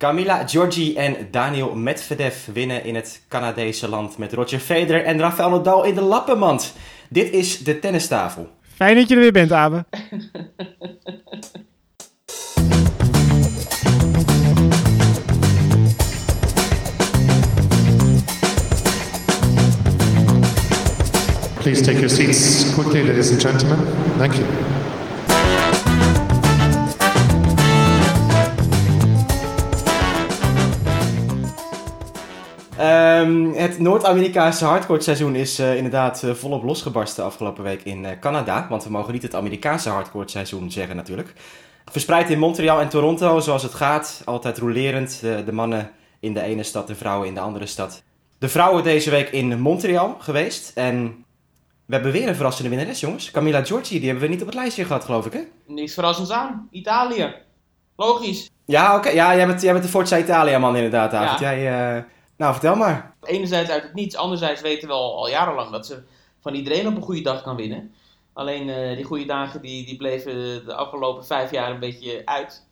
Camila Giorgi en Daniel Medvedev winnen in het Canadese land met Roger Federer en Rafael Nadal in de lappenmand. Dit is de tennistafel. Fijn dat je er weer bent, Abe. Please take your seats quickly, ladies and gentlemen. Thank you. Um, het Noord-Amerikaanse hardcourt-seizoen is uh, inderdaad uh, volop losgebarsten afgelopen week in uh, Canada. Want we mogen niet het Amerikaanse hardcourt-seizoen zeggen natuurlijk. Verspreid in Montreal en Toronto, zoals het gaat. Altijd rolerend. De, de, mannen in de ene stad, de vrouwen in de andere stad. De vrouwen deze week in Montreal geweest. En we hebben weer een verrassende winnares, jongens. Camilla Giorgi, die hebben we niet op het lijstje gehad, geloof ik, hè? Niks verrassends aan. Italië. Logisch. Ja, oké. Ja, jij bent, jij bent de Forza Italia-man inderdaad, David. Ja. Jij... Nou, vertel maar. Enerzijds uit het niets, anderzijds weten we al, al jarenlang dat ze van iedereen op een goede dag kan winnen. Alleen uh, die goede dagen die, die bleven de afgelopen vijf jaar een beetje uit.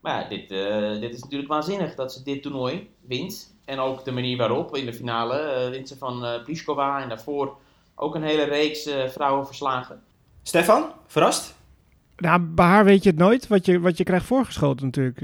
Maar ja, dit, uh, dit is natuurlijk waanzinnig dat ze dit toernooi wint. En ook de manier waarop in de finale uh, wint ze van Pliskova en daarvoor ook een hele reeks vrouwen verslagen. Stefan, verrast? Nou, bij haar weet je het nooit, wat je, wat je krijgt voorgeschoten natuurlijk.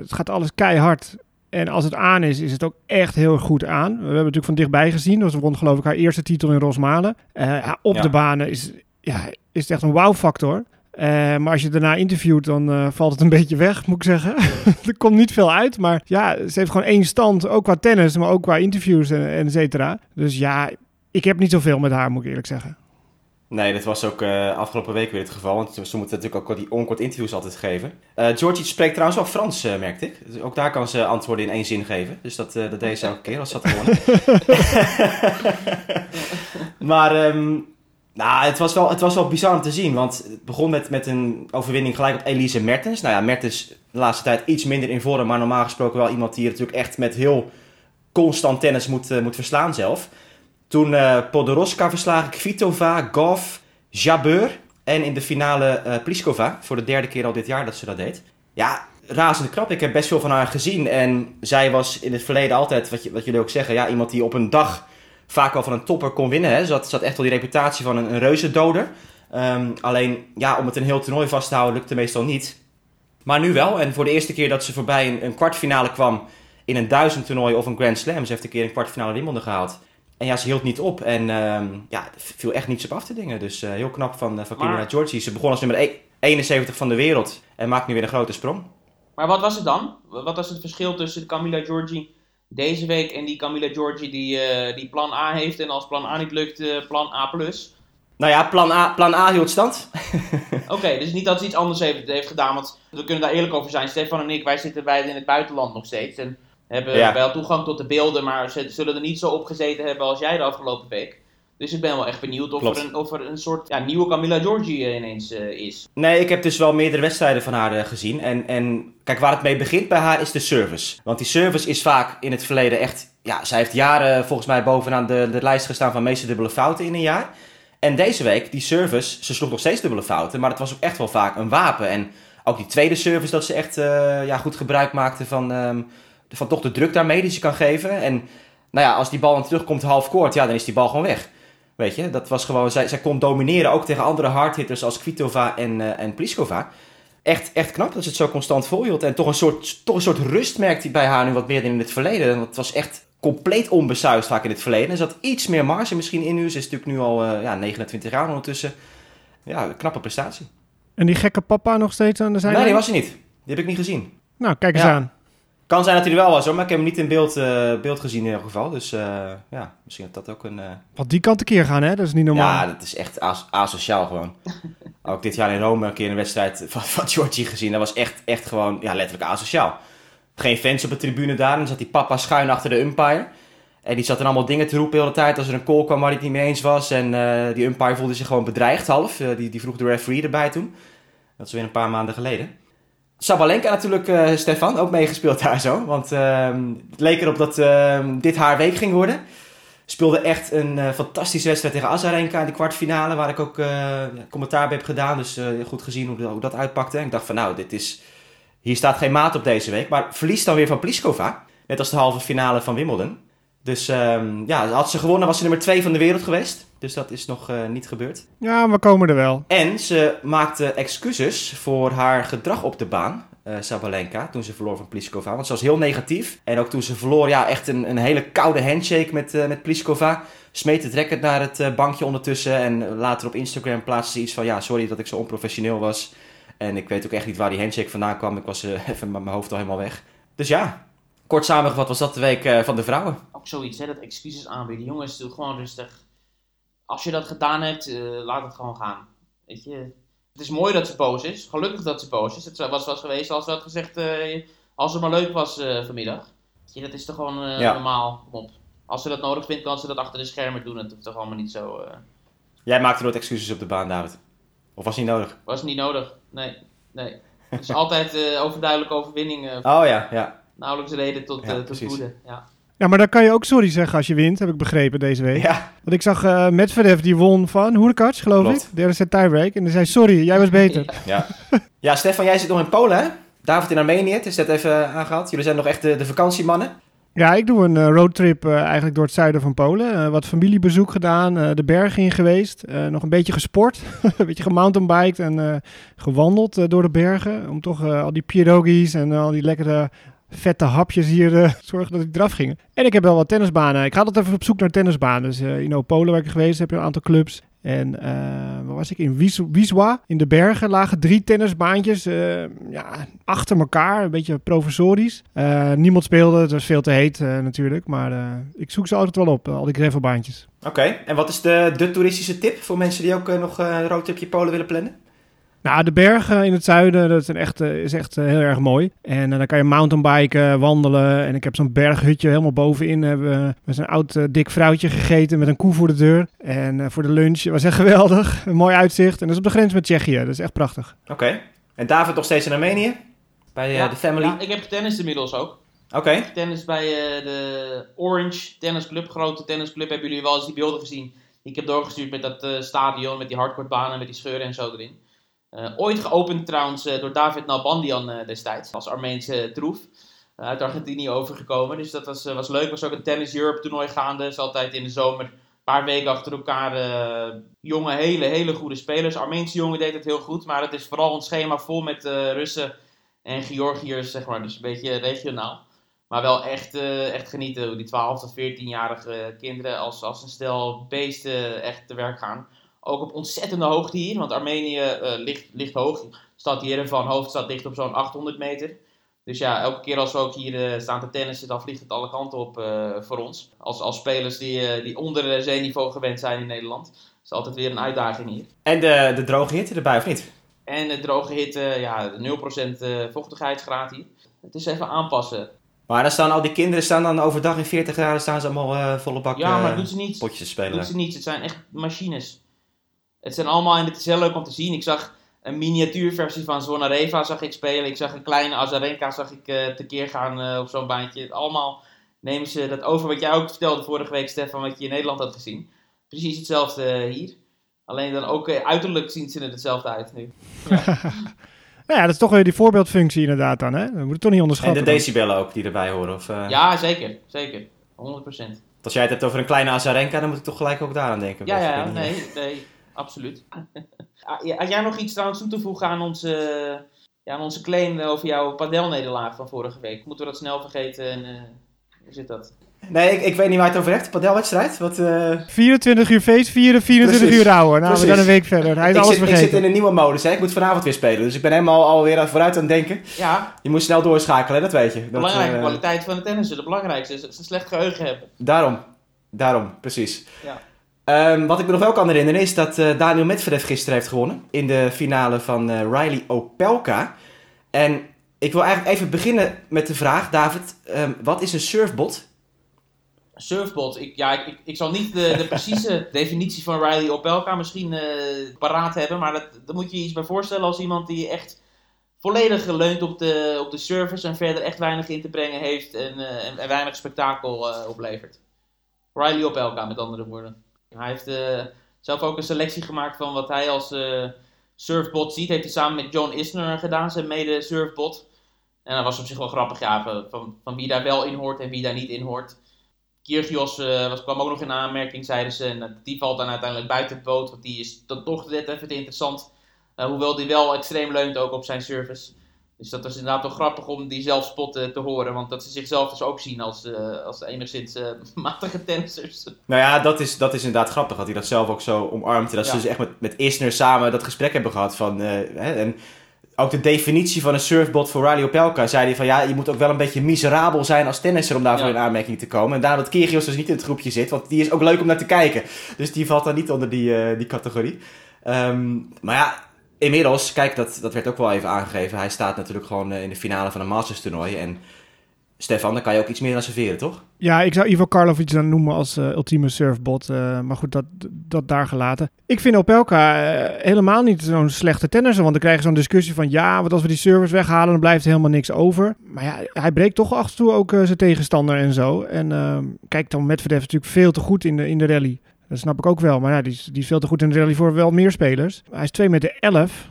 het gaat alles keihard. En als het aan is, is het ook echt heel goed aan. We hebben natuurlijk van dichtbij gezien. Dus ze won geloof ik haar eerste titel in Rosmalen. Uh, op de banen is, ja, is het echt een wow-factor. Uh, maar als je daarna interviewt, dan uh, valt het een beetje weg, moet ik zeggen. er komt niet veel uit. Maar ja, ze heeft gewoon één stand. Ook qua tennis, maar ook qua interviews en, en et cetera. Dus ja, ik heb niet zoveel met haar, moet ik eerlijk zeggen. Nee, dat was ook uh, afgelopen week weer het geval. Want ze moeten natuurlijk ook die onkort interviews altijd geven. Uh, Georgie spreekt trouwens wel Frans, uh, merkte ik. Dus ook daar kan ze antwoorden in één zin geven. Dus dat, dat deed ze elke keer als ze had gewonnen. maar um, nou, het, was wel, het was wel bizar om te zien. Want het begon met, met een overwinning gelijk op Elise Mertens. Nou ja, Mertens de laatste tijd iets minder in vorm. Maar normaal gesproken wel iemand die natuurlijk echt met heel constant tennis moet, moet verslaan zelf. Toen uh, Podoroska verslagen, Kvitova, Goff, Jabeur. En in de finale uh, Pliskova. Voor de derde keer al dit jaar dat ze dat deed. Ja, razende knap. Ik heb best veel van haar gezien. En zij was in het verleden altijd, wat, je, wat jullie ook zeggen, ja, iemand die op een dag vaak wel van een topper kon winnen. Hè. Ze, had, echt wel die reputatie van een, een reuzendoder. Um, alleen, ja, om het een heel toernooi vast te houden lukte meestal niet. Maar nu wel. En voor de eerste keer dat ze voorbij een, een kwartfinale kwam in een duizend toernooi of een Grand Slam. Ze heeft een keer een kwartfinale Wimbledon gehaald. En ja, ze hield niet op. En um, ja, viel echt niets op af te dingen. Dus uh, heel knap van, uh, van maar... Giorgi. Ze begon als nummer 71 van de wereld. En maakt nu weer een grote sprong. Maar wat was het dan? Wat was het verschil tussen Camilla Giorgi deze week en die Camilla Giorgi die, uh, die plan A heeft en als plan A niet lukt, plan A+. Nou ja, plan A, plan A hield stand. Oké, okay, dus niet dat ze iets anders heeft, heeft gedaan. Want we kunnen daar eerlijk over zijn. Stefan en ik, wij zitten beide in het buitenland nog steeds. En hebben ja. wel toegang tot de beelden, maar ze zullen er niet zo op gezeten hebben als jij de afgelopen week. Dus ik ben wel echt benieuwd of, er een, of er een, soort ja, nieuwe Camilla Giorgi uh, ineens uh, is. Nee, ik heb dus wel meerdere wedstrijden van haar uh, gezien. En, en kijk, waar het mee begint bij haar is de service. Want die service is vaak in het verleden echt... Ja, zij heeft jaren volgens mij bovenaan de, de lijst gestaan van meeste dubbele fouten in een jaar. En deze week, die service, ze sloeg nog steeds dubbele fouten. Maar het was ook echt wel vaak een wapen. En ook die tweede service dat ze echt ja, goed gebruik maakte van... Um, van toch de druk daarmee die ze kan geven. En nou ja, als die bal dan terugkomt half koord, ja, dan is die bal gewoon weg. Weet je, dat was gewoon, zij, zij kon domineren ook tegen andere hardhitters als Kvitova en, uh, en Pliskova. Echt, echt knap dat ze het zo constant volhield. En toch een soort, toch een soort rust merkte hij bij haar nu wat meer dan in het verleden. Want het was echt compleet onbesuisd vaak in het verleden. Er zat iets meer marge misschien in nu. Ze is natuurlijk nu al uh, ja, 29 jaar ondertussen. Ja, een knappe prestatie. En die gekke papa nog steeds aan de zijlijn? Nee, die was hij niet. Die heb ik niet gezien. Nou, kijk eens ja. aan. Kan zijn dat hij er wel was hoor, maar ik heb hem niet in beeld, uh, beeld gezien in ieder geval. Dus uh, ja, misschien dat dat ook een... Uh... Wat die kant een keer gaan hè, dat is niet normaal. Ja, dat is echt as asociaal gewoon. ook dit jaar in Rome een keer een wedstrijd van, van Georgie gezien. Dat was echt, echt gewoon, ja, letterlijk asociaal. Geen fans op de tribune daar, en dan zat die papa schuin achter de umpire. En die zat dan allemaal dingen te roepen de hele tijd als er een call kwam waar hij het niet mee eens was. En die umpire voelde zich gewoon bedreigd half. die, die vroeg de referee erbij toen. Dat is weer een paar maanden geleden. Sabalenka natuurlijk, uh, Stefan, ook meegespeeld daar zo. Want uh, het leek erop dat uh, dit haar week ging worden. Speelde echt een uh, fantastische wedstrijd tegen Azarenka in de kwartfinale. Waar ik ook commentaar bij heb gedaan. Dus goed gezien hoe, hoe, dat uitpakte. En ik dacht van nou, dit is, Hier staat geen maat op deze week, maar verliest dan weer van Pliskova. Net als de halve finale van Wimbledon. Dus ehm, ja, had ze gewonnen was ze nummer 2 van de wereld geweest. Dus dat is nog eh, niet gebeurd. Ja, we komen er wel. En ze maakte excuses voor haar gedrag op de baan, eh, Sabalenka, toen ze verloor van Pliskova. Want ze was heel negatief. En ook toen ze verloor, ja, echt een, een hele koude handshake met, eh, met Pliskova. Smeet het racket naar het bankje ondertussen. En later op Instagram plaatste ze iets van, ja, sorry dat ik zo onprofessioneel was. En ik weet ook echt niet waar die handshake vandaan kwam. Ik was even met mijn hoofd al helemaal weg. Dus ja, kort samengevat was dat de week eh, van de vrouwen. Ook zoiets, hè, dat excuses aanbieden. Jongens, doe gewoon rustig. Als je dat gedaan hebt, eh, laat het gewoon gaan. Weet je, het is mooi dat ze boos is. Gelukkig dat ze boos is. Het was was geweest als ze had gezegd, eh, als het maar leuk was eh, vanmiddag. Weet je, dat is toch gewoon Ja. normaal. Kom op. Als ze dat nodig vindt, kan ze dat achter de schermen doen. Het hoeft toch allemaal niet zo... Jij maakte nooit excuses op de baan, David. Of was niet nodig? was niet nodig. Nee, nee. Het is altijd overduidelijke overwinning. Oh ja, ja. Nauwelijks reden tot, Ja, eh, tot woede. Ja. Ja, maar dan kan je ook sorry zeggen als je wint, heb ik begrepen deze week. Ja, Want ik zag eh Medvedev, die won van Hoerkats, geloof Klopt. ik. Derde set tiebreak. En die zei, sorry, jij was beter. ja. ja, Stefan, jij zit nog in Polen, hè? David in Armenië, het is net even aangehaald. Jullie zijn nog echt de, de vakantiemannen. Ja, ik doe een eh, roadtrip eh, eigenlijk door het zuiden van Polen. Eh, wat familiebezoek gedaan, eh, de bergen in geweest. eh, nog een beetje gesport, een beetje gemountainbiked en eh, gewandeld eh, door de bergen. Om toch eh, al die pierogies en al die lekkere vette hapjes hier eh, zorgen dat ik eraf ging. En ik heb wel wat tennisbanen. Ik ga altijd even op zoek naar tennisbanen. Dus eh in Polen waar ik geweest heb je een aantal clubs. En eh, waar was ik? In Wies- in de bergen, lagen drie tennisbaantjes. ja, achter elkaar, een beetje provisorisch. Niemand speelde, het was veel te heet natuurlijk. Maar ik zoek ze altijd wel op, al die gravelbaantjes. Oké, en wat is de, de toeristische tip voor mensen die ook nog een roadtripje Polen willen plannen? Nou, de bergen in het zuiden, dat is echt, is echt eh, heel erg mooi. En eh, dan kan je mountainbiken, wandelen. En ik heb zo'n berghutje helemaal bovenin. Hebben we met zo'n oud eh, dik vrouwtje gegeten met een koe voor de deur. En eh, voor de lunch was echt geweldig. Een mooi uitzicht. En dat is op de grens met Tsjechië. Dat is echt prachtig. Oké. En David nog steeds in Armenië? Bij Ja, de family? ja, ik heb getennist inmiddels ook. Oké. Tennis bij eh, de Orange Tennisclub, grote tennisclub. Hebben jullie wel eens die beelden gezien? Die ik heb doorgestuurd met dat eh, stadion, met die hardcourtbanen, met die scheuren en zo erin. Eh, ooit geopend trouwens eh, door David Nalbandian eh, destijds, als Armeense troef. Uit Argentinië overgekomen. Dus dat was, was leuk. was ook een Tennis Europe toernooi gaande. is altijd in de zomer, paar weken achter elkaar. eh, jonge, hele, hele goede spelers. Armeense jongen deed het heel goed. Maar het is vooral een schema vol met Russen en Georgiërs, zeg maar. Dus een beetje regionaal. Maar wel echt, echt genieten hoe die 12 tot 14-jarige kinderen als, als een stel beesten echt te werk gaan. Ook op ontzettende hoogte hier, want Armenië eh, ligt, ligt hoog. Stad Yerevan, hoofdstad, ligt op zo'n 800 meter. Dus ja, elke keer als we ook hier eh, staan te tennissen, dan vliegt het alle kanten op eh, voor ons. Als, als spelers die, die onder zeeniveau gewend zijn in Nederland. Dat is altijd weer een uitdaging hier. En de, de droge hitte erbij, of niet? En de droge hitte, ja, 0% eh, vochtigheidsgraad hier. Het is even aanpassen. Maar dan staan al die kinderen staan dan overdag in 40 graden staan ze allemaal eh, volle bak Ja, maar doet ze niet. potjes te spelen. doet ze niet. Het zijn echt machines. Het zijn allemaal, en het is heel leuk om te zien. Ik zag een miniatuurversie van Zvonareva zag ik spelen. Ik zag een kleine Azarenka zag ik eh, tekeer gaan eh, op zo'n baantje. Allemaal nemen ze dat over wat jij ook vertelde vorige week, Stefan, wat je in Nederland had gezien. Precies hetzelfde eh, hier. Alleen dan ook eh, uiterlijk zien ze er hetzelfde uit nu. Nou ja, dat is toch weer die voorbeeldfunctie inderdaad dan. Hè? Dat moet je toch niet en onderschatten. de decibellen ook die erbij horen. Of, eh, Ja, zeker. Zeker. 100%. Als jij het hebt over een kleine Azarenka, dan moet ik toch gelijk ook daaraan denken. Ja, ja, nee, nee, absoluut. Ah, ja, Had jij nog iets trouwens toe te voegen aan onze, ja, aan onze claim over jouw padelnederlaag van vorige week? Moeten we dat snel vergeten? En, eh, hoe zit dat? Nee, ik, ik weet niet waar je het over hebt. Padelwedstrijd? Wat, eh, 24 uur feest, vieren, 24 Precies. uur rouwen. Nou, we zijn een week verder. Hij is ik, alles zit, ik vergeten. zit in een nieuwe modus. Hè? Ik moet vanavond weer spelen. Dus ik ben helemaal alweer vooruit aan het denken. Ja, Je moet snel doorschakelen, dat weet je. Dat, belangrijke eh, kwaliteit van het tennissen. De belangrijkste is dat ze een slecht geheugen hebben. Daarom. Daarom, precies. Ja. Ehm, wat ik me nog wel kan herinneren is dat eh, Daniel Medvedev gisteren heeft gewonnen. In de finale van eh, Riley Opelka. En ik wil eigenlijk even beginnen met de vraag, David. ehm, wat is een surfbot? Surfbot, ik, ja, ik, ik, zal niet de, de precieze definitie van Riley Opelka misschien eh, paraat hebben, maar dat, daar moet je je iets bij voorstellen als iemand die echt volledig leunt op de, op de service en verder echt weinig in te brengen heeft en, en, en weinig spektakel oplevert. Riley Opelka, met andere woorden. Hij heeft eh, zelf ook een selectie gemaakt van wat hij als eh, surfbot ziet. Heeft hij samen met John Isner gedaan, zijn mede-surfbot. En dat was op zich wel grappig, ja, van- van, wie daar wel in hoort en wie daar niet in hoort. Kyrgios eh, kwam ook nog in aanmerking, zeiden ze. En die valt dan uiteindelijk buiten het boot, want die is dan toch net even te interessant. Hoewel die wel extreem leunt ook op zijn service. Dus dat was inderdaad wel grappig om die zelfspot eh, te horen. Want dat ze zichzelf dus ook zien als, eh, als enigszins eh, matige tennissers. Nou ja, dat is, dat is inderdaad grappig dat hij dat zelf ook zo omarmt. Dat ze dus echt met, met Isner samen dat gesprek hebben gehad. Van, hè, en ook de definitie van een surfbot voor Riley Opelka zei hij van ja, je moet ook wel een beetje miserabel zijn als tennisser om daarvoor Ja. in aanmerking te komen. En daarom dat Kyrgios dus niet in het groepje zit, want die is ook leuk om naar te kijken. Dus die valt dan niet onder die, die categorie. Ehm, maar ja, inmiddels, kijk, dat, dat werd ook wel even aangegeven. Hij staat natuurlijk gewoon eh, in de finale van een Masters toernooi. En Stefan, dan kan je ook iets meer aan serveren, toch? Ja, ik zou Ivo Karlovic dan noemen als eh, ultieme surfbot. eh, maar goed, dat, dat daar gelaten. Ik vind Opelka eh, helemaal niet zo'n slechte tennisser. Want dan krijg je zo'n discussie van... Ja, want als we die service weghalen, dan blijft er helemaal niks over. Maar ja, hij breekt toch af en toe ook zijn tegenstander en zo. En ehm, kijk, dan Medvedev is natuurlijk veel te goed in de, in de rally. Dat snap ik ook wel. Maar ja, die is, die is veel te goed in de rally voor wel meer spelers. Hij is 2 meter 11.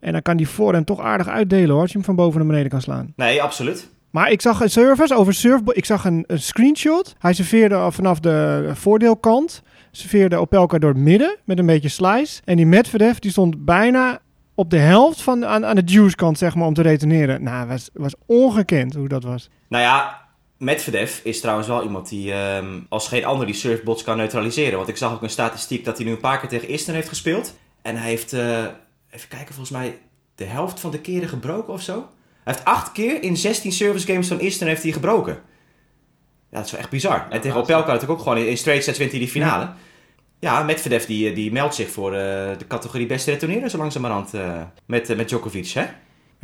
En dan kan die voorhand toch aardig uitdelen hoor. Als je hem van boven naar beneden kan slaan. Nee, absoluut. Maar ik zag een service over surfbot. Ik zag een, een screenshot. Hij serveerde vanaf de voordeelkant. Serveerde Opelka door het midden met een beetje slice. En die Medvedev die stond bijna op de helft van, aan, aan de juice kant zeg maar om te reteneren. Nou, was, was ongekend hoe dat was. Nou ja, Medvedev is trouwens wel iemand die ehm, als geen ander die surfbots kan neutraliseren. Want ik zag ook een statistiek dat hij nu een paar keer tegen Isner heeft gespeeld. En hij heeft, eh, even kijken, volgens mij de helft van de keren gebroken of zo. Hij heeft acht keer in 16 service games van Isner heeft hij gebroken. Ja, dat is wel echt bizar. en tegen Opelka natuurlijk ook gewoon in, in straight sets wint hij die finale. Ja, Medvedev die, die meldt zich voor eh, de categorie beste retourneerder zo langzamerhand eh, met, eh, met Djokovic, hè?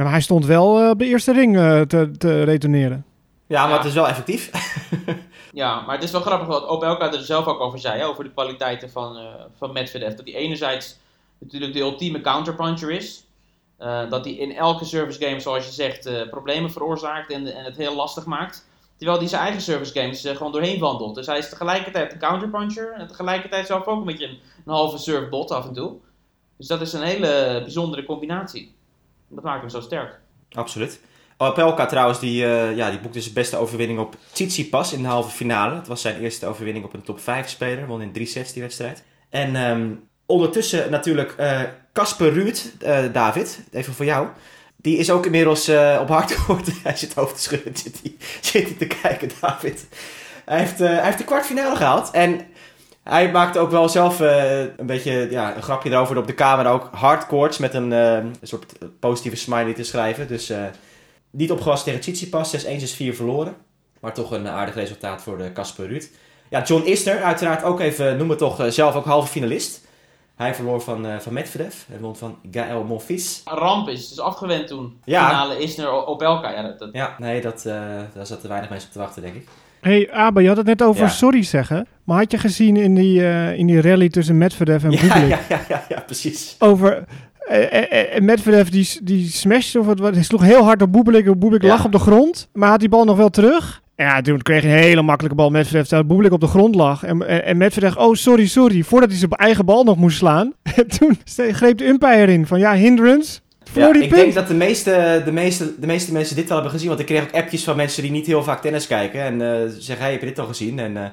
Ja, maar hij stond wel eh, op de eerste ring eh, te, te retourneren. Ja, maar Ja. het is wel effectief. Ja, maar het is wel grappig wat Opelka er zelf ook over zei, hè, over de kwaliteiten van, eh van Medvedev. Dat hij enerzijds natuurlijk de ultieme counterpuncher is. Eh, dat hij in elke service game, zoals je zegt, eh, problemen veroorzaakt en, en het heel lastig maakt. Terwijl hij zijn eigen service games gewoon doorheen wandelt. Dus hij is tegelijkertijd een counterpuncher en tegelijkertijd zelf ook een beetje een, een halve surfbot af en toe. Dus dat is een hele bijzondere combinatie. Dat maakt hem zo sterk. Absoluut. Opelka trouwens, die, eh, ja, die boekte zijn beste overwinning op Tsitsipas in de halve finale. Het was zijn eerste overwinning op een top 5 speler. Won in drie sets die wedstrijd. En ehm, ondertussen natuurlijk eh, Casper Ruud, eh, David, even voor jou. Die is ook inmiddels eh, op hardcourt. hij zit hoofd te schudden, zit hij, zit te kijken, David. Hij heeft, eh, hij heeft de kwartfinale gehaald. En hij maakte ook wel zelf eh, een beetje ja, een grapje erover op de camera. Ook hardcourts met een, eh, soort positieve smiley te schrijven. Dus eh, niet opgewassen tegen Tsitsipas. 6-1, 6-4 verloren. Maar toch een aardig resultaat voor de Casper Ruud. Ja, John Isner, uiteraard ook even, noem het toch, eh, zelf ook halve finalist. Hij verloor van, eh van Medvedev. Hij won van Gaël Monfils. Een ramp is dus afgewend toen. Ja. Finale Isner Opelka. Ja, dat, dat, Ja, nee, dat, eh, daar zaten weinig mensen op te wachten, denk ik. hey, Abe, je had het net over Ja. sorry zeggen. Maar had je gezien in die, eh, in die rally tussen Medvedev en Ja, Bublik? ja, ja, ja, ja, precies. over. Eh, eh, eh, Medvedev die, die of wat, wat, hij sloeg heel hard op Bublik. Bublik Ja. lag op de grond, maar had die bal nog wel terug. Ja, toen kreeg hij een hele makkelijke bal. Medvedev terwijl Bublik op de grond lag. En, en, en Medvedev, oh sorry, sorry. Voordat hij zijn eigen bal nog moest slaan. En toen greep de umpire in van ja, hindrance. Voor Ja, ik punt. denk dat de meeste, de, meeste, de meeste mensen dit wel hebben gezien. Want ik kreeg ook appjes van mensen die niet heel vaak tennis kijken. En eh zeggen, hey, heb je dit al gezien? En eh,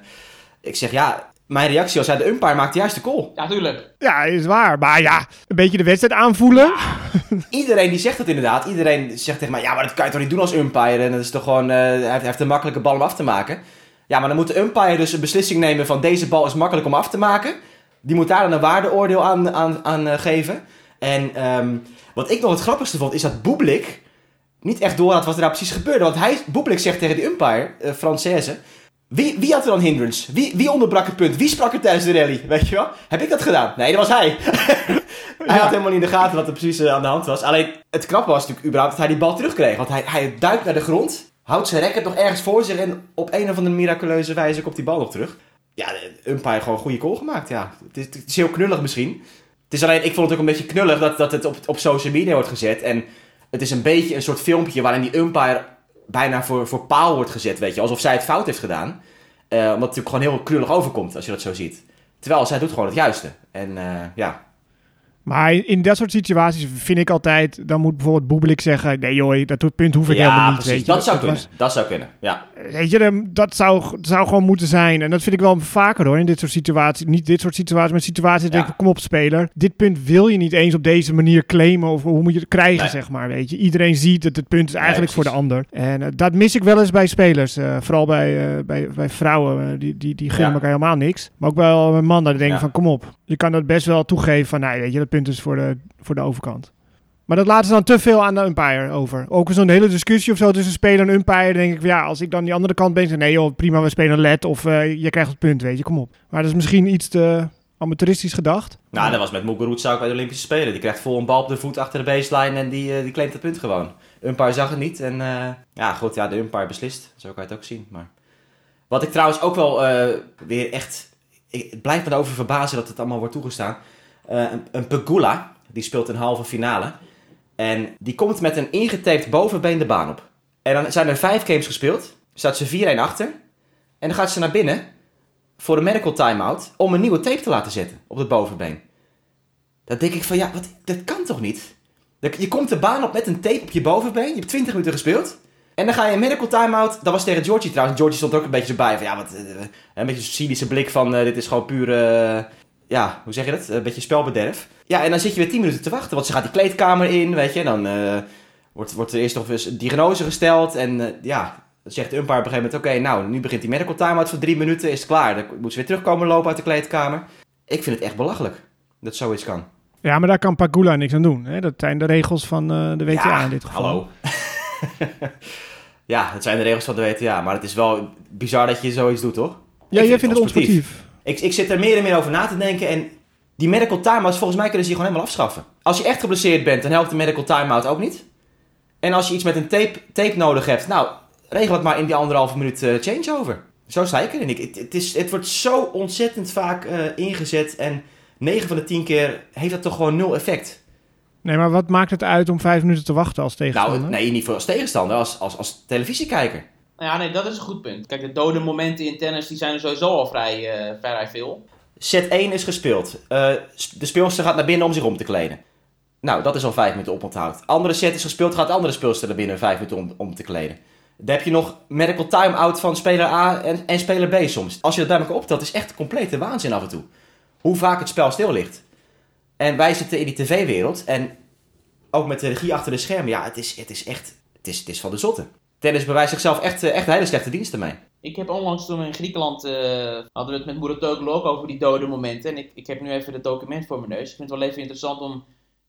ik zeg, ja, mijn reactie was, ja, de umpire maakt juist de call. ja, tuurlijk. Ja, is waar. Maar ja, een beetje de wedstrijd aanvoelen. Iedereen die zegt dat inderdaad. Iedereen zegt tegen mij, ja, maar dat kan je toch niet doen als umpire? En dat is toch gewoon, eh, hij, heeft, een makkelijke bal om af te maken. Ja, maar dan moet de umpire dus een beslissing nemen van deze bal is makkelijk om af te maken. Die moet daar dan een waardeoordeel aan, aan, aan eh, geven. En ehm, wat ik nog het grappigste vond, is dat Bublik niet echt door had wat er nou precies gebeurde. Want hij, Bublik zegt tegen de umpire, uh, Française... Wie, wie had er dan hindrance? Wie, wie onderbrak het punt? Wie sprak er tijdens de rally? Weet je wel? Heb ik dat gedaan? Nee, dat was hij. hij had helemaal niet in de gaten wat er precies eh, aan de hand was. Alleen, het knappe was natuurlijk überhaupt dat hij die bal terugkreeg. Want hij, hij duikt naar de grond, houdt zijn racket nog ergens voor zich... en op een of andere miraculeuze wijze komt die bal nog terug. Ja, de umpire gewoon een goede call gemaakt, ja. Het is, het is heel knullig misschien. Het is alleen, ik vond het ook een beetje knullig dat, dat het op, op social media wordt gezet. En het is een beetje een soort filmpje waarin die umpire bijna voor, voor paal wordt gezet, weet je. Alsof zij het fout heeft gedaan. Eh, omdat het natuurlijk gewoon heel knullig overkomt als je dat zo ziet. Terwijl zij doet gewoon het juiste. En eh, ja, Maar in, dat soort situaties vind ik altijd, dan moet bijvoorbeeld Boebelik zeggen, nee joh, dat punt hoef ik helemaal niet. precies. weet je. Dat zou Het kunnen. was- Dat zou kunnen, ja. Weet je, dat zou, zou gewoon moeten zijn. En dat vind ik wel vaker hoor, in dit soort situaties. Niet dit soort situaties, maar situaties dat Ja. ik denk, kom op speler. Dit punt wil je niet eens op deze manier claimen of hoe moet je het krijgen, Nee. zeg maar. Weet je, iedereen ziet dat het punt is eigenlijk voor de ander. En eh, dat mis ik wel eens bij spelers. eh, vooral bij, eh, bij, bij vrouwen, die, die, die gunnen elkaar helemaal niks. Maar ook wel bij mannen, die denken van kom op. Je kan dat best wel toegeven van, nee, weet je, dat punt is voor de, voor de overkant. Maar dat laten ze dan te veel aan de umpire over. Ook zo'n hele discussie of zo tussen speler en umpire. Denk ik ja, als ik dan die andere kant ben, zeg ik, nee joh, prima, we spelen let. Of eh, je krijgt het punt, weet je, kom op. Maar dat is misschien iets te amateuristisch gedacht. Nou, dat was met Muguruza ook bij de Olympische Spelen. Die krijgt vol een bal op de voet achter de baseline en die, eh, die claimt het punt gewoon. Umpire zag het niet en eh, ja, goed, ja, de umpire beslist. Zo kan je het ook zien. Maar... Wat ik trouwens ook wel weer echt... Ik, het blijft me erover verbazen dat het allemaal wordt toegestaan. Eh, een, een Pegula, die speelt een halve finale. En die komt met een ingetaped bovenbeen de baan op. En dan zijn er vijf games gespeeld. Staat ze 4-1 achter. En dan gaat ze naar binnen voor een medical timeout om een nieuwe tape te laten zetten op het bovenbeen. Dan denk ik van ja, wat, dat kan toch niet? Je komt de baan op met een tape op je bovenbeen. Je hebt 20 minuten gespeeld. En dan ga je een medical timeout. Dat was tegen Georgie trouwens. Georgie stond ook een beetje zo bij. Van, ja, wat, eh, een beetje een cynische blik van eh, dit is gewoon puur... eh, ja, hoe zeg je dat? Een beetje spelbederf. Ja, en dan zit je weer 10 minuten te wachten. Want ze gaat die kleedkamer in, weet je. En dan eh, wordt, wordt er eerst nog eens een diagnose gesteld. En eh, ja, dan zegt de umpire op een gegeven moment... Oké, nou, nu begint die medical timeout voor drie minuten. Is het klaar. Dan moet ze weer terugkomen lopen uit de kleedkamer. Ik vind het echt belachelijk dat zoiets kan. Ja, maar daar kan Pagula niks aan doen. Hè? Dat zijn de regels van eh, de WTA in dit geval. Hallo. ja, het zijn de regels van de WTA. Maar het is wel bizar dat je zoiets doet, toch? Ja, jij vind vindt het het onsportief. Ik, ik zit er meer en meer over na te denken. En die medical timeouts, volgens mij kunnen ze die gewoon helemaal afschaffen. Als je echt geblesseerd bent, dan helpt de medical timeout ook niet. En als je iets met een tape, tape nodig hebt, nou, regel het maar in die anderhalve minuut eh, changeover. Zo sta ik erin. Ik, het, het, is, het wordt zo ontzettend vaak eh, ingezet. En 9 van de 10 keer heeft dat toch gewoon nul effect. Nee, maar wat maakt het uit om vijf minuten te wachten als Nou, tegenstander? nee, niet voor als tegenstander, als, als, als televisiekijker. Ja, nee, dat is een goed punt. Kijk, de dode momenten in tennis die zijn er sowieso al vrij, eh, vrij veel. Set 1 is gespeeld. Eh, de speelster gaat naar binnen om zich om te kleden. Nou, dat is al vijf minuten oponthoud. Andere set is gespeeld, gaat de andere speelster naar binnen vijf minuten om, om te kleden. Dan heb je nog medical time-out van speler A en, en speler B soms. Als je dat bij elkaar optelt, is echt complete waanzin af en toe. Hoe vaak het spel stil ligt. En wij zitten in die tv-wereld en ook met de regie achter de schermen. Ja, het is, het is echt, het is, het is van de zotte. Tennis bewijst zichzelf echt, eh, echt een hele slechte diensten mee. Ik heb onlangs toen we in Griekenland eh, hadden we het met Muratoglu ook over die dode momenten. En ik, ik heb nu even het document voor mijn neus. Ik vind het wel even interessant om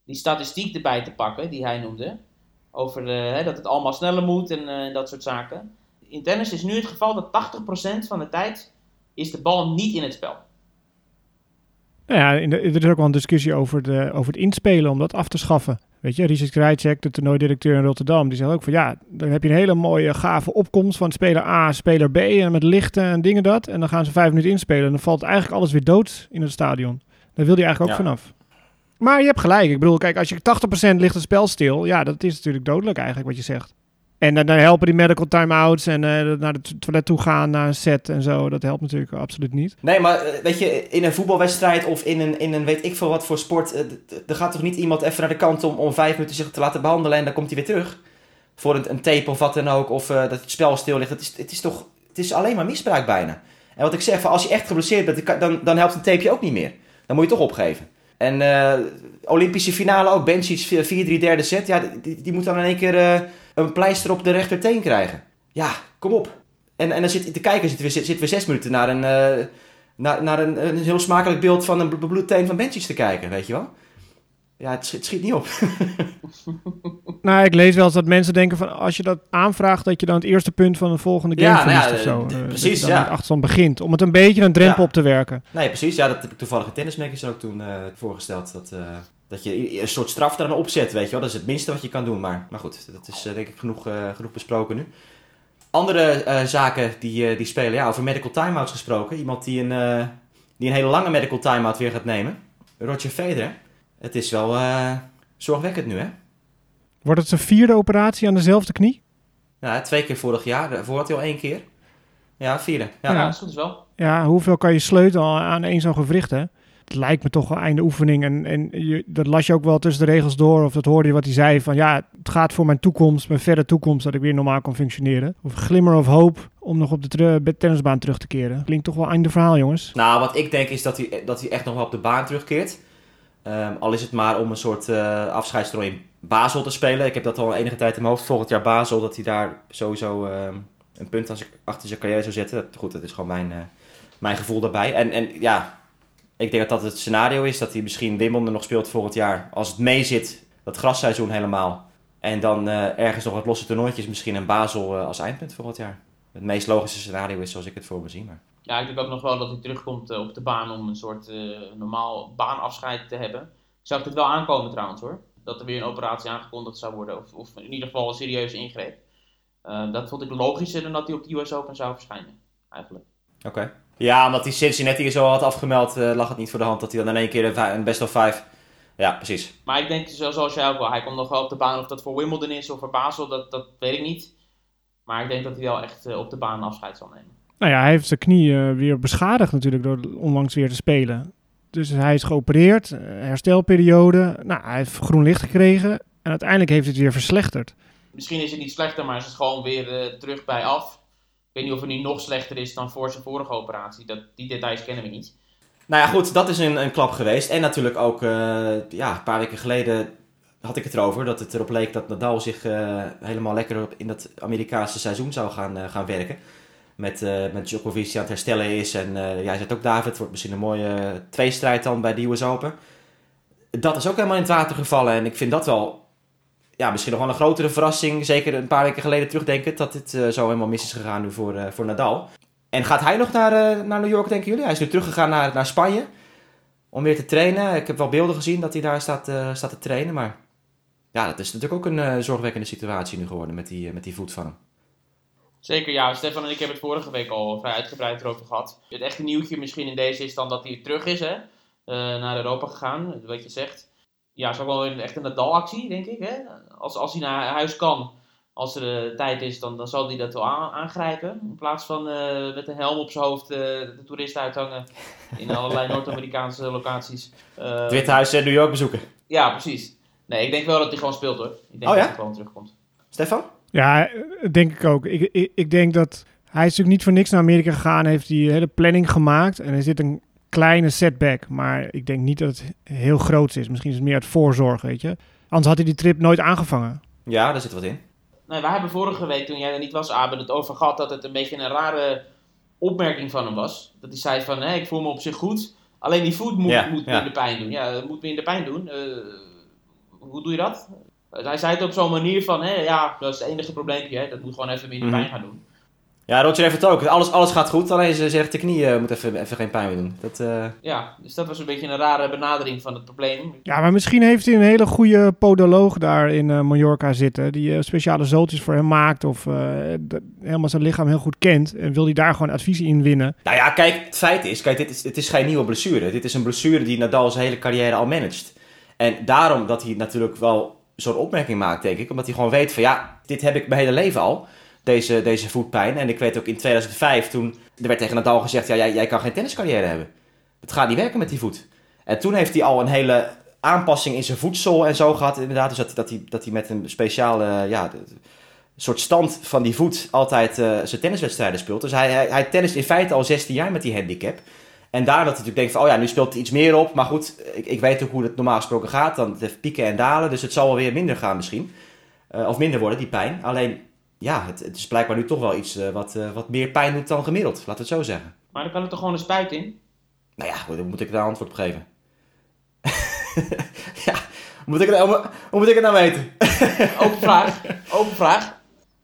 die statistiek erbij te pakken die hij noemde. Over eh, hè, dat het allemaal sneller moet en eh, dat soort zaken. In tennis is nu het geval dat 80% van de tijd is de bal niet in het spel. Nou ja, er is ook wel een discussie over, de, over het inspelen om dat af te schaffen. Weet je, Richard Krajcek, de toernooidirecteur in Rotterdam, die zegt ook van ja, dan heb je een hele mooie gave opkomst van speler A, speler B en met lichten en dingen dat. En dan gaan ze vijf minuten inspelen en dan valt eigenlijk alles weer dood in het stadion. Daar wil hij eigenlijk ook Ja. vanaf. Maar je hebt gelijk. Ik bedoel, kijk, als je 80% ligt het spel stil, ja, dat is natuurlijk dodelijk eigenlijk wat je zegt. En dan, helpen die medical timeouts en eh, naar het toilet toe gaan, naar een set en zo. Dat helpt natuurlijk absoluut niet. Nee, maar eh, weet je, in een voetbalwedstrijd of in een, in een weet ik veel wat voor sport. eh, Er gaat toch niet iemand even naar de kant om, om vijf minuten zich te laten behandelen en dan komt hij weer terug? Voor een, een tape of wat dan ook, of dat het spel stil ligt. Het is, het is toch, het is alleen maar misbruik bijna. En wat ik zeg, als je echt geblesseerd bent, dan dan, helpt een tapeje ook niet meer. Dan moet je toch opgeven. En Olympische finale ook, Bencic 4-3 derde set. Ja, die, die moet dan in één keer een pleister op de rechterteen krijgen. Ja, kom op. En, en dan zit de kijker zitten we, zitten we zes minuten naar een, eh, naar, naar een, een heel smakelijk beeld van een bebloed teen van Bencic te kijken, weet je wel. Ja, het, schiet- het schiet niet op. Nou, ik lees wel eens dat mensen denken van als je dat aanvraagt, dat je dan het eerste punt van de volgende Ja, game nou verliest ja, of zo. eh, precies, dat je dan ja. achterstand begint. Om het een beetje een drempel Ja. op te werken. Nee, precies. Ja, dat heb ik toevallig in tennismakers ook toen eh, voorgesteld. Dat, eh, dat je een soort straf eraan opzet, weet je wel. Dat is het minste wat je kan doen. Maar, maar goed, dat is eh, denk ik genoeg, eh, genoeg besproken nu. Andere eh, zaken die, eh, die spelen, ja, over medical timeouts gesproken. Iemand die een, eh, die een hele lange medical timeout weer gaat nemen. Roger Federer. Het is wel eh, zorgwekkend nu, hè? Wordt het zijn vierde operatie aan dezelfde knie? Ja, twee keer vorig jaar. Daarvoor had hij al één keer. Ja, vierde. Ja. Ja, Ja. dat is wel. Ja, hoeveel kan je sleutelen aan één zo'n gewricht, hè? Het lijkt me toch wel einde oefening. En, en je, dat las je ook wel tussen de regels door. Of dat hoorde je wat hij zei. Van ja, het gaat voor mijn toekomst, mijn verre toekomst, dat ik weer normaal kan functioneren. Of glimmer of hoop om nog op de tennisbaan terug te keren. Klinkt toch wel einde verhaal, jongens. Nou, wat ik denk is dat hij, dat hij echt nog wel op de baan terugkeert. Ehm, al is het maar om een soort afscheidstoernooi in Basel te spelen. Ik heb dat al enige tijd in mijn hoofd. Volgend jaar Basel, dat hij daar sowieso ehm, een punt achter zijn carrière zou zetten. Goed, dat is gewoon mijn, eh, mijn gevoel daarbij. En, en ja, ik denk dat dat het scenario is dat hij misschien Wimbledon nog speelt volgend jaar. Als het mee zit, dat grasseizoen helemaal. En dan eh, ergens nog wat losse toernooitjes, misschien in Basel eh, als eindpunt volgend jaar. Het meest logische scenario is zoals ik het voor me zie. Maar... Ja, ik denk ook nog wel dat hij terugkomt eh, op de baan om een soort normaal baanafscheid te hebben. Ik zag het wel aankomen trouwens hoor. Dat er weer een operatie aangekondigd zou worden. Of, of in ieder geval een serieuze ingreep. Dat vond ik logischer dan dat hij op de US Open zou verschijnen. Eigenlijk. Oké. Ja, omdat hij Cincinnati zo had afgemeld, eh, lag het niet voor de hand dat hij dan in één keer een, best of five. Ja, precies. Maar ik denk zo- zoals jij ook wel. Hij komt nog wel op de baan. Of dat voor Wimbledon is of voor Basel. Dat, dat weet ik niet. Maar ik denk dat hij wel echt eh, op de baan afscheid zal nemen. Nou ja, hij heeft zijn knie eh, weer beschadigd natuurlijk door onlangs weer te spelen. Dus hij is geopereerd, herstelperiode. Nou, hij heeft groen licht gekregen. En uiteindelijk heeft het weer verslechterd. Misschien is het niet slechter, maar is het gewoon weer terug bij af. Weet niet of het nu nog slechter is dan voor zijn vorige operatie. Dat, die details kennen we niet. Nou ja, goed, dat is een, een klap geweest. En natuurlijk ook, eh, ja, een paar weken geleden had ik het erover dat het erop leek dat Nadal zich eh, helemaal lekker in dat Amerikaanse seizoen zou gaan, eh, gaan werken. Met, met Djokovic die aan het herstellen is. En jij zegt ook, David, het wordt misschien een mooie tweestrijd dan bij de US Open. Dat is ook helemaal in het water gevallen. En ik vind dat wel, ja, misschien nog wel een grotere verrassing. Zeker een paar weken geleden terugdenkend dat dit eh, zo helemaal mis is gegaan nu voor, eh, voor Nadal. En gaat hij nog naar, eh, naar New York, denken jullie? Hij is nu teruggegaan naar, naar Spanje om weer te trainen. Ik heb wel beelden gezien dat hij daar staat, staat te trainen. Maar ja, dat is natuurlijk ook een zorgwekkende situatie nu geworden met die, met die voet van hem. Zeker, ja. Stefan en ik hebben het vorige week al vrij uitgebreid erover gehad. Het echte nieuwtje misschien in deze is dan dat hij terug is, hè. naar Europa gegaan, wat je zegt. Ja, is ook wel een, echt een Nadal-actie, denk ik, hè. Als, als hij naar huis kan, als er eh, tijd is, dan, dan zal hij dat wel aan- aangrijpen. In plaats van eh, met een helm op zijn hoofd eh, de toeristen uithangen in allerlei Noord-Amerikaanse locaties. Eh, Het Witte Huis in New York bezoeken. Ja, precies. Nee, ik denk wel dat hij gewoon speelt, hoor. Ik denk Oh, ja? dat hij gewoon terugkomt. Stefan? Ja, denk ik ook. Ik, ik, ik denk dat hij is natuurlijk niet voor niks naar Amerika gegaan. Heeft die hele planning gemaakt. En er zit een kleine setback. Maar ik denk niet dat het heel groot is. Misschien is het meer uit voorzorg, weet je. Anders had hij die trip nooit aangevangen. Ja, daar zit wat in. Nee, wij hebben vorige week, toen jij er niet was, Aben, het over gehad dat het een beetje een rare opmerking van hem was. Dat hij zei van, hé, ik voel me op zich goed, alleen die voet moet, Ja, moet ja. minder pijn doen. Ja, het moet minder pijn doen. Eh, hoe doe je dat? Hij zei het op zo'n manier van, hé, ja, dat is het enige probleempje, hè. dat moet gewoon even minder Mhm. pijn gaan doen. Ja, Roger heeft het ook. Alles, alles gaat goed, alleen ze zegt de knie eh, moet even, even geen pijn meer doen. Dat, eh, Ja, dus dat was een beetje een rare benadering van het probleem. Ja, maar misschien heeft hij een hele goede podoloog daar in eh, Mallorca zitten. Die eh, speciale zooltjes voor hem maakt. Of eh, helemaal zijn lichaam heel goed kent. En wil hij daar gewoon advies in winnen. Nou ja, kijk, het feit is, kijk, dit is, dit is geen nieuwe blessure. Dit is een blessure die Nadal zijn hele carrière al managt. En daarom dat hij natuurlijk wel zo'n opmerking maakt, denk ik. Omdat hij gewoon weet van, ja, dit heb ik mijn hele leven al. Deze, deze voetpijn. En ik weet ook in 2005, toen er werd tegen Nadal gezegd, ja, jij, jij kan geen tenniscarrière hebben. Het gaat niet werken met die voet. En toen heeft hij al een hele aanpassing in zijn voedsel en zo gehad. Inderdaad, dus dat, dat, hij, dat hij met een speciale, ja, de- de- soort stand van die voet altijd eh, zijn tenniswedstrijden speelt. Dus hij, hij, hij tennist in feite al 16 jaar met die handicap. En daar dat hij natuurlijk denkt van, oh ja, nu speelt hij iets meer op. Maar goed, ik, ik weet ook hoe het normaal gesproken gaat. Dan pieken en dalen, dus het zal wel weer minder gaan misschien. Eh, of minder worden, die pijn. Alleen, ja, het, het is blijkbaar nu toch wel iets eh, wat, eh, wat meer pijn doet dan gemiddeld. Laten we het zo zeggen. Maar dan kan er toch gewoon een spuit in? Nou ja, daar moet ik daar antwoord op geven. ja, hoe moet ik, het, hoe, hoe moet ik het nou weten? Open vraag. Open vraag.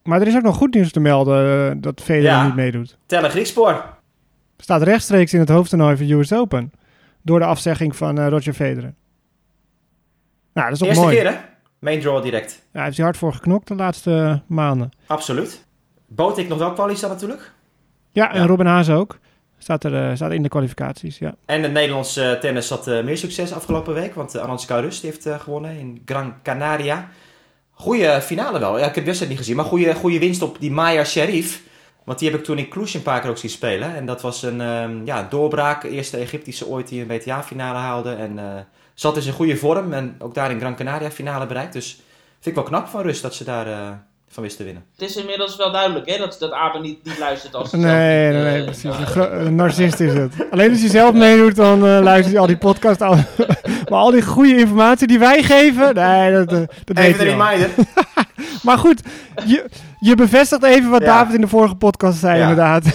Maar er is ook nog goed nieuws te melden eh, dat Federer Ja. niet meedoet. Tel een Griekspoor. Staat rechtstreeks in het hoofdtoernooi van US Open. Door de afzegging van Roger Federer. Nou, dat is toch Eerste mooi. keer hè? Main draw direct. Ja, hij heeft hij hard voor geknokt de laatste eh, maanden. Absoluut. Boot ik nog wel kwalies dan natuurlijk. Ja, en Ja. Robin Haase ook. Staat er eh, staat in de kwalificaties, ja. En de Nederlandse tennis had eh, meer succes afgelopen week. Want uh, Aranska Rus die heeft gewonnen in Gran Canaria. Goeie finale wel. Ja, ik heb de wedstrijd niet gezien. Maar goede, goede winst op die Maya Sharif. Want die heb ik toen in Cluj een paar keer ook zien spelen. En dat was een ehm, ja, doorbraak. Eerste Egyptische ooit die een WTA-finale haalde. En zat dus in goede vorm. En ook daar in Gran Canaria finale bereikt. Dus vind ik wel knap van Rus dat ze daar eh, van wist te winnen. Het is inmiddels wel duidelijk hè, dat, dat Abe niet, niet luistert als Nee, zelf nee, nee, eh, precies. nou, Een, narcist is het. Alleen als je zelf meedoet, dan eh luistert hij al die podcast al. maar al die goede informatie die wij geven, nee, dat, dat weet Even je een al. reminder. Maar goed, je, je bevestigt even wat Ja. David in de vorige podcast zei, Ja. inderdaad.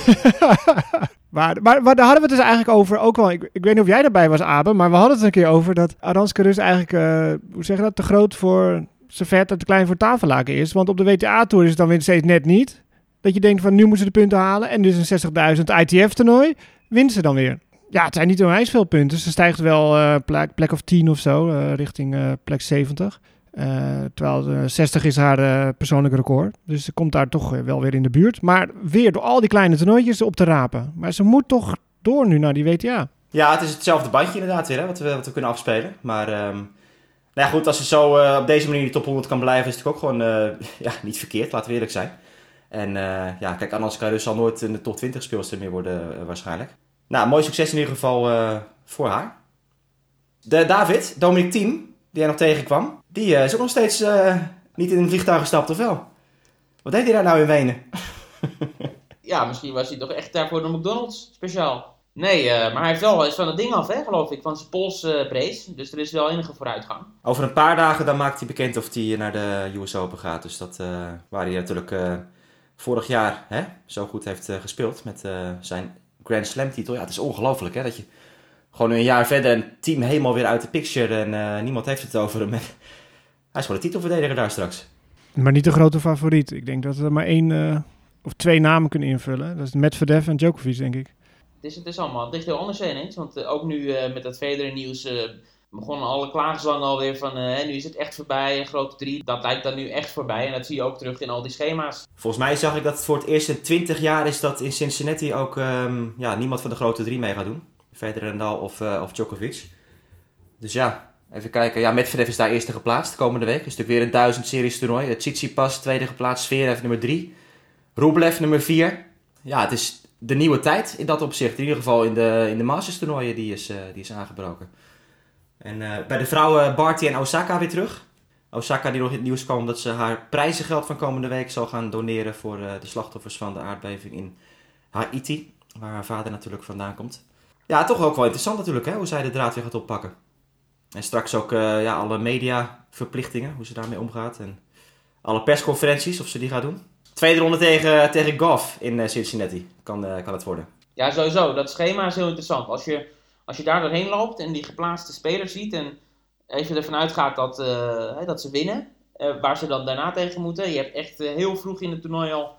maar, maar, daar hadden we het dus eigenlijk over, ook wel, ik, ik weet niet of jij daarbij was, Abe, maar we hadden het een keer over dat Aranska Rus eigenlijk, eh, hoe zeg je dat, te groot voor Servet en te klein voor Tafellaken is. Want op de WTA-tour is het dan weer steeds net niet. Dat je denkt van, nu moeten ze de punten halen. En dus een 60.000 ITF-toernooi wint ze dan weer. Ja, het zijn niet onwijs veel punten. Ze stijgt wel eh plek, plek of 10 of zo, eh, richting plek 70. Eh, terwijl eh, 60 is haar eh, persoonlijk record. Dus ze komt daar toch eh, wel weer in de buurt. Maar weer door al die kleine toernooitjes op te rapen. Maar ze moet toch door nu naar die WTA. Ja, het is hetzelfde bandje inderdaad weer, hè, wat, we, wat we kunnen afspelen. Maar ehm, nou ja, goed, als ze zo op deze manier in de top 100 kan blijven, is het ook gewoon ja, niet verkeerd, laten we eerlijk zijn. En ja, kijk, Ananska Rus zal nooit in de top 20 speelster meer worden waarschijnlijk. Nou, mooi succes in ieder geval voor haar. De David, Dominic Thiem, die hij nog tegenkwam, die eh, is ook nog steeds eh, niet in een vliegtuig gestapt, of wel? Wat deed hij daar nou in Wenen? Ja, misschien was hij toch echt daar voor de McDonald's speciaal. Nee, eh, maar hij heeft wel is van het ding af, hè, geloof ik, van zijn polsbrace. dus er is wel enige vooruitgang. Over een paar dagen dan maakt hij bekend of hij naar de US Open gaat. Dus dat, waar hij natuurlijk vorig jaar hè, zo goed heeft gespeeld met zijn Grand Slam titel. Ja, het is ongelooflijk hè, dat je gewoon een jaar verder een team helemaal weer uit de picture en niemand heeft het over hem. Hij is gewoon de titelverdediger daar straks. Maar niet de grote favoriet. Ik denk dat we er maar één eh, of twee namen kunnen invullen. Dat is Medvedev en Djokovic, denk ik. Het is, het is allemaal, het ligt heel anders heen eens. Want eh, ook nu eh, met dat Federer nieuws eh, begonnen alle klaagzangen alweer van hè, nu is het echt voorbij, een grote drie. Dat lijkt dan nu echt voorbij en dat zie je ook terug in al die schema's. Volgens mij zag ik dat het voor het eerst in 20 jaar is dat in Cincinnati ook ehm, ja, niemand van de grote drie mee gaat doen. Federer, Nadal of, of Djokovic. Dus ja, even kijken. Ja, Medvedev is daar eerste geplaatst komende week. Is natuurlijk weer een 1000 series toernooi. Tsitsipas tweede geplaatst, Zverev nummer 3. Rublev nummer 4. Ja, het is de nieuwe tijd in dat opzicht. In ieder geval in de, in de Masters toernooien die is, eh, die is aangebroken. En eh, bij de vrouwen Barty en Osaka weer terug. Osaka die nog in het nieuws kwam omdat ze haar prijzengeld van komende week zal gaan doneren voor eh, de slachtoffers van de aardbeving in Haiti. Waar haar vader natuurlijk vandaan komt. Ja, toch ook wel interessant natuurlijk hè, hoe zij de draad weer gaat oppakken. En straks ook eh, ja, alle mediaverplichtingen, hoe ze daarmee omgaat. En alle persconferenties, of ze die gaat doen. Tweede ronde tegen, tegen Goff in eh, Cincinnati kan, eh, kan het worden. Ja, sowieso. Dat schema is heel interessant. Als je, als je daar doorheen loopt en die geplaatste spelers ziet en even ervan uitgaat dat, dat ze winnen, waar ze dan daarna tegen moeten. Je hebt echt heel vroeg in het toernooi al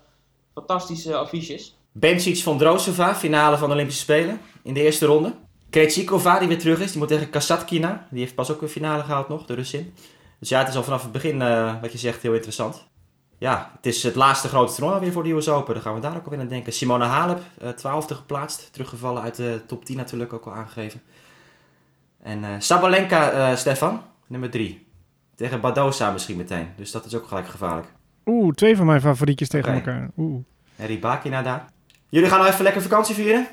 fantastische affiches. Bencic van Drosova, finale van de Olympische Spelen in de eerste ronde. Krejcikova die weer terug is, die moet tegen Kasatkina. Die heeft pas ook een finale gehaald nog, de Russin. Dus ja, het is al vanaf het begin, eh, wat je zegt, heel interessant. Ja, het is het laatste grote toernooi weer voor de US Open. Dan gaan we daar ook alweer aan denken. Simona Halep, eh, twaalfde geplaatst. Teruggevallen uit de top 10 natuurlijk, ook al aangegeven. En eh, Sabalenka, Stefan, nummer 3. Tegen Badosa misschien meteen. Dus dat is ook gelijk gevaarlijk. Oeh, twee van mijn favorietjes tegen elkaar. Oeh. En Rybakina daar. Jullie gaan nog even lekker vakantie vieren?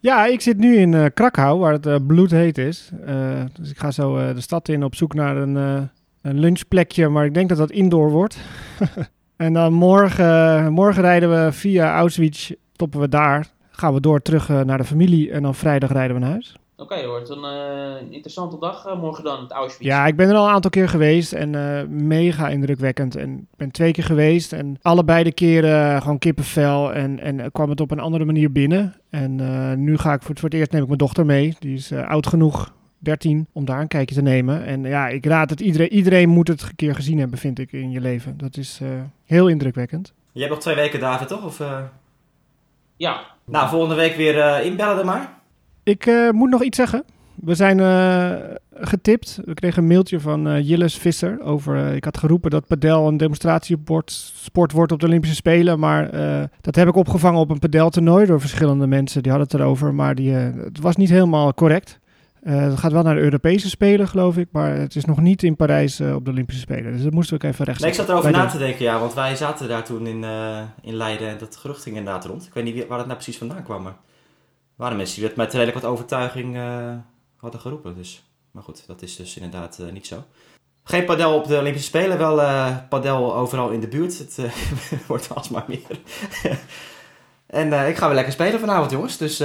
Ja, ik zit nu in eh Krakau, waar het eh, bloedheet is. Eh, dus ik ga zo de stad in op zoek naar een, een lunchplekje, maar ik denk dat dat indoor wordt. en dan morgen, morgen rijden we via Auschwitz, stoppen we daar. Gaan we door terug naar de familie en dan vrijdag rijden we naar huis. Oké, hoort een eh, interessante dag eh, morgen dan, het Auschwitz. Ja, ik ben er al een aantal keer geweest en eh, mega indrukwekkend. En ik ben twee keer geweest en allebei de keren eh, gewoon kippenvel en, en kwam het op een andere manier binnen. En eh, nu ga ik voor, voor het eerst neem ik mijn dochter mee. Die is eh, oud genoeg, 13, om daar een kijkje te nemen. En ja, ik raad het iedereen. Iedereen moet het een keer gezien hebben, vind ik, in je leven. Dat is eh, heel indrukwekkend. Je hebt nog twee weken, David, toch? Of, eh? Ja, Nou, volgende week weer eh, inbellen dan maar. Ik eh, moet nog iets zeggen. We zijn eh, getipt. We kregen een mailtje van eh Jilles Visser over. ik had geroepen dat padel een demonstratiesport sport wordt op de Olympische Spelen. Maar dat heb ik opgevangen op een padeltoernooi door verschillende mensen. Die hadden het erover. Maar die, het was niet helemaal correct. Het gaat wel naar de Europese Spelen, geloof ik. Maar het is nog niet in Parijs op de Olympische Spelen. Dus dat moesten we ook even recht Nee, ik zat erover na te denken, ja, want wij zaten daar toen in, in Leiden en dat gerucht ging inderdaad rond. Ik weet niet waar het nou precies vandaan kwam, maar waren mensen die het met redelijk wat overtuiging eh, hadden geroepen. Dus. Maar goed, dat is dus inderdaad eh, niet zo. Geen padel op de Olympische Spelen, wel eh padel overal in de buurt. Het wordt alsmaar meer. en ik ga weer lekker spelen vanavond, jongens. Dus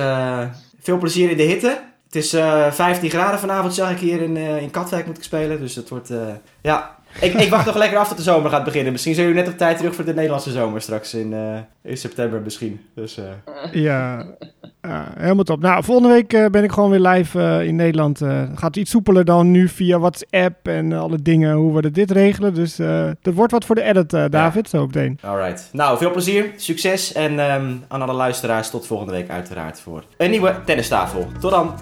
veel plezier in de hitte. Het is eh 15 graden vanavond, zag ik hier in, in Katwijk moet ik spelen. Dus het wordt, ja, ik, ik wacht nog lekker af tot de zomer gaat beginnen. Misschien zijn jullie net op tijd terug voor de Nederlandse zomer straks in, in september misschien. Dus, Ja, ja, helemaal top. Nou, volgende week eh, ben ik gewoon weer live eh, in Nederland. Eh, gaat iets soepeler dan nu via WhatsApp en alle dingen, hoe we dit regelen. Dus eh dat wordt wat voor de edit, eh, David, zo meteen. alright. Nou, veel plezier, succes en ehm, aan alle luisteraars tot volgende week uiteraard voor een nieuwe tennistafel. Tot dan!